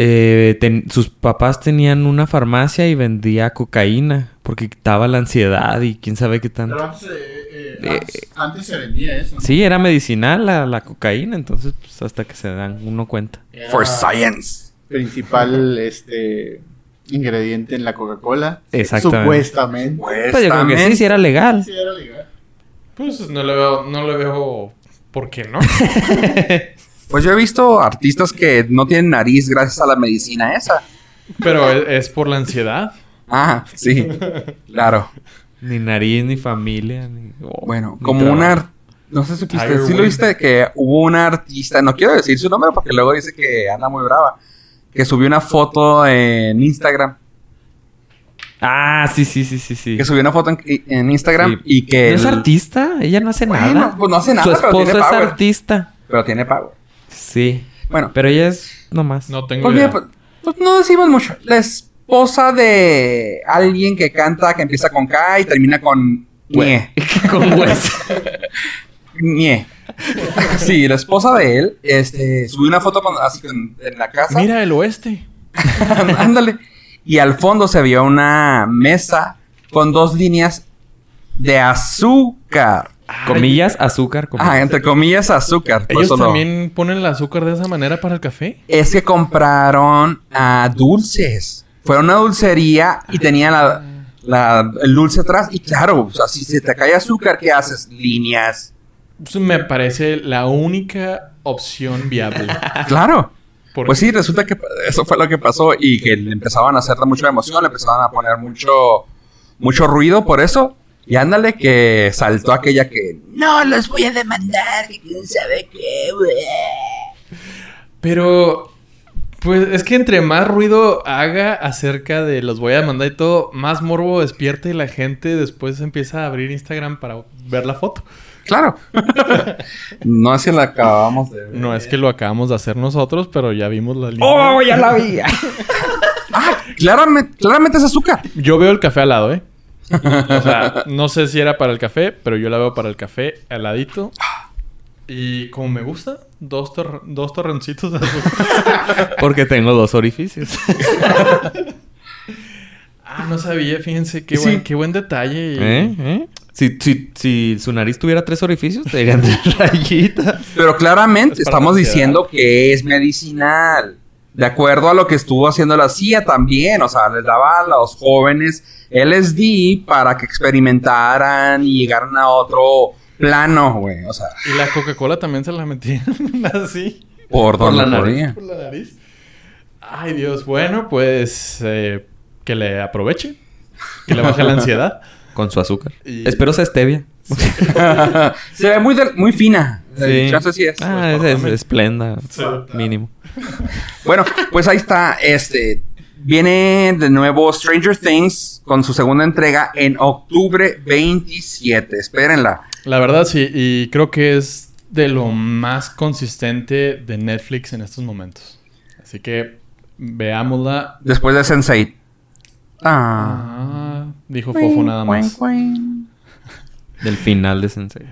eh, ten- sus papás tenían una farmacia y vendía cocaína. Porque quitaba la ansiedad y quién sabe qué tanto. Pero antes, eh, eh, Eh, antes, se vendía eso. ¿no? Sí, era medicinal la, la cocaína. Entonces, pues hasta que se dan uno cuenta. Era For science. Principal este ingrediente en la Coca-Cola. Exactamente. Supuestamente. Pues Pues yo creo que sí, sí era legal. Sí, era legal. Pues no le veo, no le veo por qué no. Pues yo he visto artistas que no tienen nariz gracias a la medicina esa. Pero es, por la ansiedad. Ah, sí. claro. Ni nariz, ni familia. Ni, oh, Bueno, ni como trabajo. una... No sé si supiste, ¿sí lo viste? Que hubo una artista, no quiero decir su nombre porque luego dice que anda muy brava. que subió una foto en Instagram. Ah, sí, sí, sí, sí, sí. Que subió una foto en, en Instagram Sí. y que... ¿No es el- artista? Ella no hace Bueno, nada. pues no hace nada, Su pero tiene esposo es power. artista. Pero tiene pago. Sí. Bueno, Pero ella es nomás. No tengo pues, idea. mira, pues, no decimos mucho. La esposa de alguien que canta, que empieza con K y termina con... Ñe. Con hueso. Ñe. Sí, la esposa de él, este, subió una foto con- así en la casa. Mira el oeste. Ándale. Y al fondo se vio una mesa con dos líneas de azúcar. Comillas, azúcar. comillas. Ah, entre comillas, azúcar. Por ¿Ellos eso también ponen el azúcar de esa manera para el café? Es que compraron dulces. Fueron a una dulcería y tenía la, la- el dulce atrás. Y claro, o sea, si se te cae azúcar, ¿qué haces? Líneas. Eso me parece la única opción viable. Claro. Pues sí, resulta que eso fue lo que pasó y que le empezaban a hacerle mucha emoción, le empezaban a poner mucho, mucho ruido por eso. Y ándale que saltó aquella que no los voy a demandar, que quién sabe qué, güey". Pero, pues es que entre más ruido haga acerca de los voy a mandar y todo, más morbo despierta y la gente después empieza a abrir Instagram para ver la foto. Claro. no es que la acabamos de ver. No es que lo acabamos de hacer nosotros, pero ya vimos la línea. ¡Oh, ya la vi! Claramente, claramente es azúcar. Yo veo el café al lado, ¿eh? O sea, no sé si era para el café, pero yo la veo para el café al ladito. Y como me gusta, dos, tor- dos torrencitos de azúcar. Porque tengo dos orificios. Ah, no sabía, fíjense, qué, Sí. buen, qué buen detalle. y- ¿Eh? ¿Eh? Si, si, si su nariz tuviera tres orificios, te dirían tres rayitas. Pero claramente Es estamos diciendo que es medicinal. De acuerdo a lo que estuvo haciendo la CIA también. O sea, les daba a los jóvenes LSD para que experimentaran y llegaran a otro plano, güey. O sea, Y la Coca-Cola también se la metían así. por, Por donde la nariz. podía. Por la nariz. Ay, Dios. Bueno, pues eh, que le aproveche. Que le baje la ansiedad. Con su azúcar. Y- Espero sea stevia. Se ve muy, muy fina. Sí. Es. Ah, es, es esplenda. Sí. Mínimo. Bueno, pues ahí está. Este. Viene de nuevo Stranger Things con su segunda entrega en octubre 27. Espérenla. La verdad, sí. Y creo que es de lo más consistente de Netflix en estos momentos. Así que veámosla. Después de Sense8. Ah. Ah, dijo Fofo nada más. Del final de Sensei.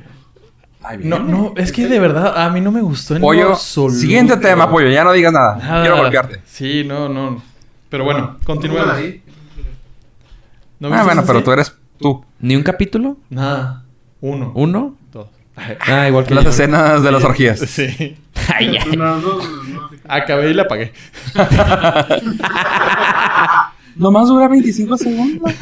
Ay, No, no, es que de verdad a mí no me gustó en lo Pollo. absoluto. Siguiente tema, pollo. Ya no digas nada. Nada. Quiero golpearte. Sí, no, no. Pero bueno, continuemos. ahí. ¿No ah, bueno, pero tú eres tú. ¿Ni un capítulo? Nada. Uno. ¿Uno? Dos. Ah, igual que Las escenas de las orgías. Sí. Ay, ay. No, no, no, no, Acabé y la apagué. Nomás dura 25 segundos.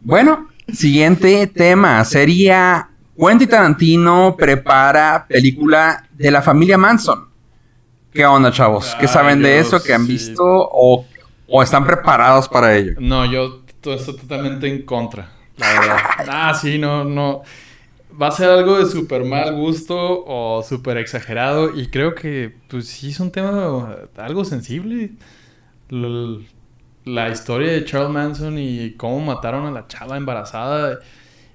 bueno, siguiente tema. Sería Quentin Tarantino prepara película de la familia Manson. ¿Qué onda, chavos? ¿Qué Ay, saben de Dios, eso? ¿Qué han sí. visto? O, o están preparados para ello? No, yo to- estoy totalmente en contra. La verdad. Ah, sí, no, no. Va a ser algo de súper mal gusto o súper exagerado. Y creo que, pues sí, es un tema algo sensible. La historia de Charles Manson y cómo mataron a la chava embarazada.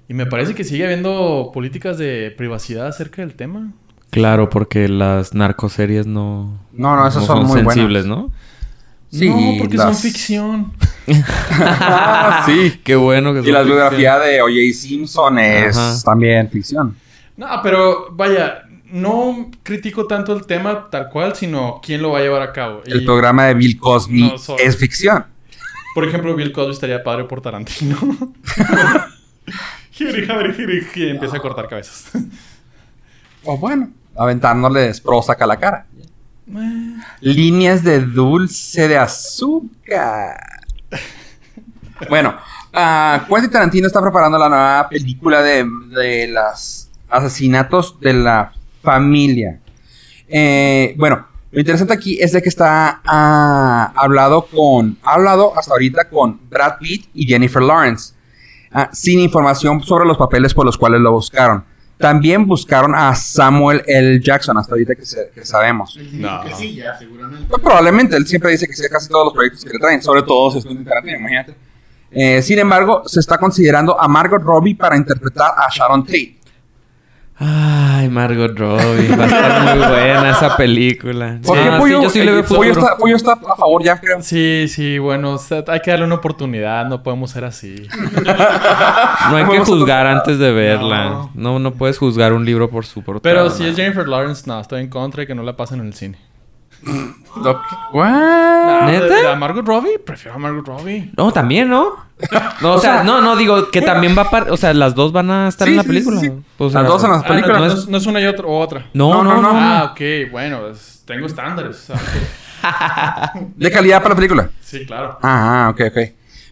Y me parece que sigue habiendo políticas de privacidad acerca del tema. Claro, porque las narcoseries no, No, no, esas son, muy sensibles, buenas. ¿no? Sí, no, porque las- son ficción. Ah, sí. Qué bueno que Y la biografía de O.J. Simpson es Ajá. también ficción. No, pero vaya, no critico tanto el tema tal cual, sino quién lo va a llevar a cabo. El Y, programa de Bill Cosby No, es ficción. Por ejemplo, Bill Cosby estaría padre por Tarantino. Jiri, empieza a cortar cabezas. O bueno, aventándoles prosa a la cara. Eh, Líneas de dulce de azúcar. bueno, ah, Quentin Tarantino está preparando la nueva película de, de los asesinatos de la familia. Eh, bueno, lo interesante aquí es de que está ah, hablado con, ha hablado hasta ahorita con Brad Pitt y Jennifer Lawrence, ah, sin información sobre los papeles por los cuales lo buscaron. También buscaron a Samuel L. Jackson, hasta ahorita que, se- que sabemos. No. Que sí, ya, seguramente. Pues probablemente, él siempre dice que sí a casi todos los proyectos que le traen, sobre todo si es Quentin Tarantino, imagínate. Eh, sin embargo, se está considerando a Margot Robbie para interpretar a Sharon Tate. Ay, Margot Robbie. Va a estar muy buena esa película. ¿Por Sí, qué sí, yo sí le veo está, Pollo está a favor ya, creo. Sí, sí, bueno, o sea, hay que darle una oportunidad, no podemos ser así. No hay que juzgar antes de verla. No. no, puedes juzgar un libro por su portada. Pero si es Jennifer Lawrence, no, estoy en contra de que no la pasen en el cine. ¿What? ¿Neta? ¿de- de a Margot Robbie? Prefiero a Margot Robbie. No, también, ¿no? No, o sea, no, no, digo que también va a... par- O sea, las dos van a estar Sí, en la película. sí, sí. O Las sea, dos en las Ah, películas. no, no es, no es una y otra, o otra. No, No, no, no, no. no. Ah, ok, bueno, es- tengo estándares. ¿De calidad para la película? Sí, claro. Ah, ok, ok.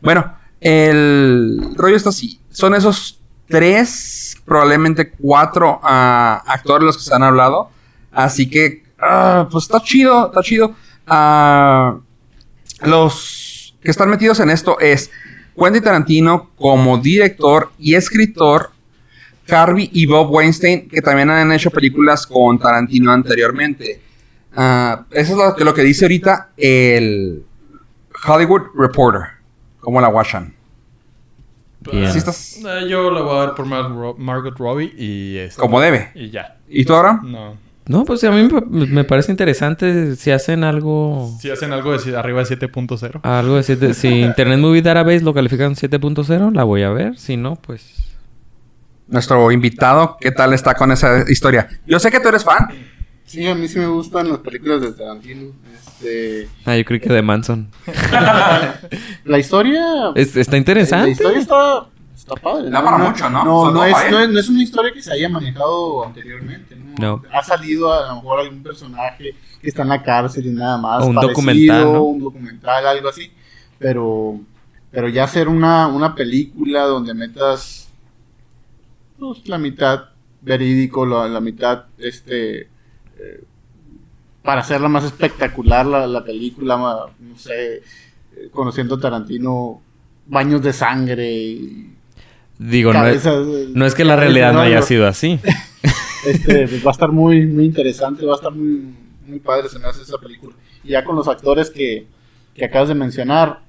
Bueno, el rollo está así. Son esos tres, probablemente cuatro ah, actores los que se han hablado. Así que, ah, pues está chido, está chido. Ah, los que están metidos en esto es Quentin Tarantino como director y escritor. Harvey y Bob Weinstein, que también han hecho películas con Tarantino anteriormente. Ah, eso es lo que, lo que dice ahorita el Hollywood Reporter. ¿Cómo la watchan? Bien. ¿Sí estás Eh, yo la voy a ver por Mar- Margot Robbie y... este, como debe? Y ya. ¿Y tú ahora? No. No, pues a mí me, parece interesante si hacen algo... Si hacen algo de si- arriba de 7.0. Algo de siete- Si Internet Movie Database lo califican 7.0, la voy a ver. Si no, pues... Nuestro invitado, ¿qué tal está con esa historia? Yo sé que tú eres fan. Sí, a mí sí me gustan las películas de Tarantino. Este, Ah, yo creo que de Manson. la historia... Es- está La interesante. historia está, está padre. Da para mucho, ¿no? No, no, es, no, es, no es una historia que se haya manejado anteriormente. ¿no? No. Ha salido a lo mejor algún personaje que está en la cárcel y nada más. O un parecido, documental, ¿no? Un documental, algo así. Pero, pero ya hacer una, una película donde metas pues, la mitad verídico, la, la mitad este eh, para hacerla más espectacular la, la película, no sé, eh, conociendo a Tarantino, baños de sangre y Digo, no es, no es que la realidad no haya sido así. Este, pues va a estar muy, muy interesante, va a estar muy, muy padre se me hace esa película. Y ya con los actores que, que acabas de mencionar.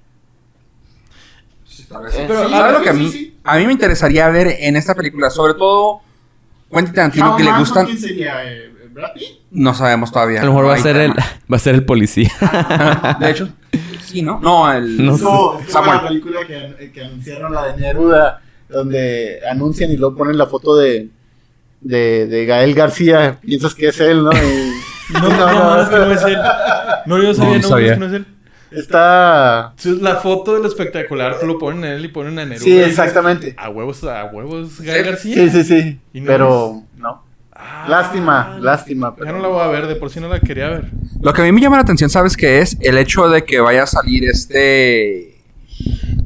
Eh, Pero, sí, ¿sabes lo sí, que a mí, sí. a mí me interesaría ver en esta película? Sobre todo, Quentin Tarantino, Charles que le gustan... ¿Quién sería? Eh, ¿Brad Pitt? No sabemos todavía. A lo mejor va a ser el, va a ser el policía. De hecho, sí, ¿no? No, el... No sé. No, es como la película que, que anunciaron la de Neruda, donde anuncian y luego ponen la foto de, de, de Gael García. Piensas que es él, ¿no? Y- No, no, no, es que no es él. No, yo sabía, No, no, sabía. es que no es él. Está. La foto del espectacular lo ponen en él y ponen a Neruda. Sí, y dices, exactamente. A huevos, a huevos, Gael Sí, García. Sí, sí, sí. Y no Pero no. Ah, Lástima, lástima. Ya no la voy a ver, de por sí no la quería ver. Lo que a mí me llama la atención, ¿sabes qué es? El hecho de que vaya a salir este...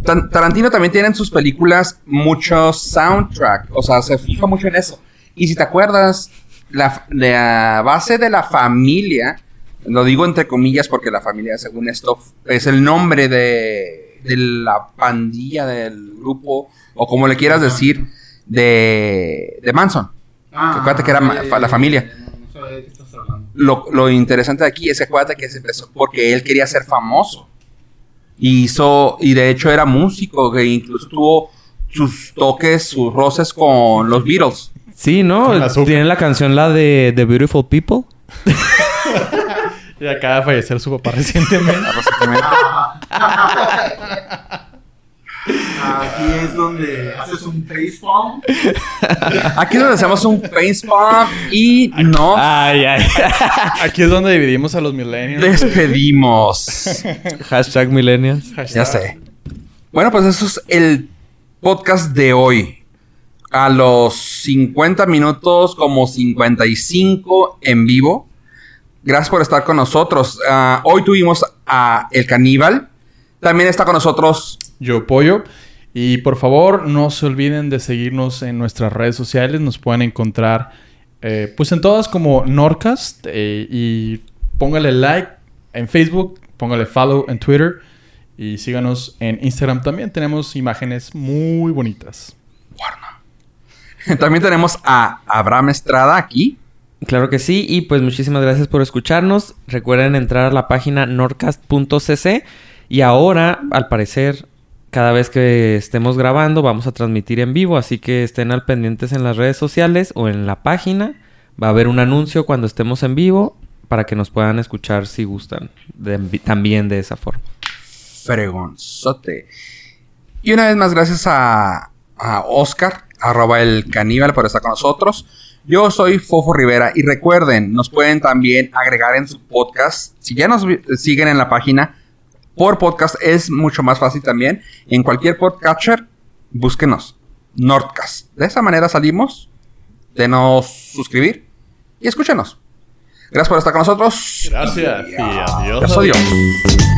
Tarantino también tiene en sus películas mucho soundtrack, o sea, se fija mucho en eso. Y si te acuerdas, la, la base de la familia, lo digo entre comillas porque la familia, según esto, es el nombre de, de la pandilla, del grupo, o como le quieras decir, de, de Manson. Ah, acuérdate que era fa- la familia. No, no sabía de qué estás hablando. Lo, lo interesante de aquí es que acuérdate que se empezó porque él quería ser famoso. Y hizo, y de hecho era músico, que incluso tuvo sus toques, sus roces con los Beatles. Sí, ¿no? Con azúcar. Tiene la canción la de The Beautiful People. Y acaba de fallecer su papá recientemente. Recientemente. Aquí es donde haces un facepalm. Aquí es donde hacemos un facepalm y nos Ay, ay. Aquí es donde dividimos a los millennials. despedimos. Hashtag millennials. Hashtag. Ya sé. Bueno, pues eso es el podcast de hoy. A los 50 minutos, como 55 en vivo. Gracias por estar con nosotros. Ah, hoy tuvimos a El Caníbal. También está con nosotros. Yo Pollo. Y por favor, no se olviden de seguirnos en nuestras redes sociales. Nos pueden encontrar eh, pues en todas como Norcast. eh, y póngale like en Facebook, póngale follow en Twitter. Y síganos en Instagram también. Tenemos imágenes muy bonitas. También tenemos a Abraham Estrada aquí. Claro que sí, y pues muchísimas gracias por escucharnos. Recuerden entrar a la página nordcast.cc y ahora, al parecer, cada vez que estemos grabando vamos a transmitir en vivo, así que estén al pendientes en las redes sociales o en la página. Va a haber un anuncio cuando estemos en vivo para que nos puedan escuchar si gustan también de esa forma. Fregonzote. Y una vez más, gracias a, a Oscar, arroba el caníbal, por estar con nosotros. Yo soy Fofo Rivera y recuerden, nos pueden también agregar en su podcast. Si ya nos vi- siguen en la página, por podcast es mucho más fácil también. En cualquier podcatcher, búsquenos. Nordcast. De esa manera salimos. Denos suscribir y escúchenos. Gracias por estar con nosotros. Gracias y adiós. Adiós. adiós.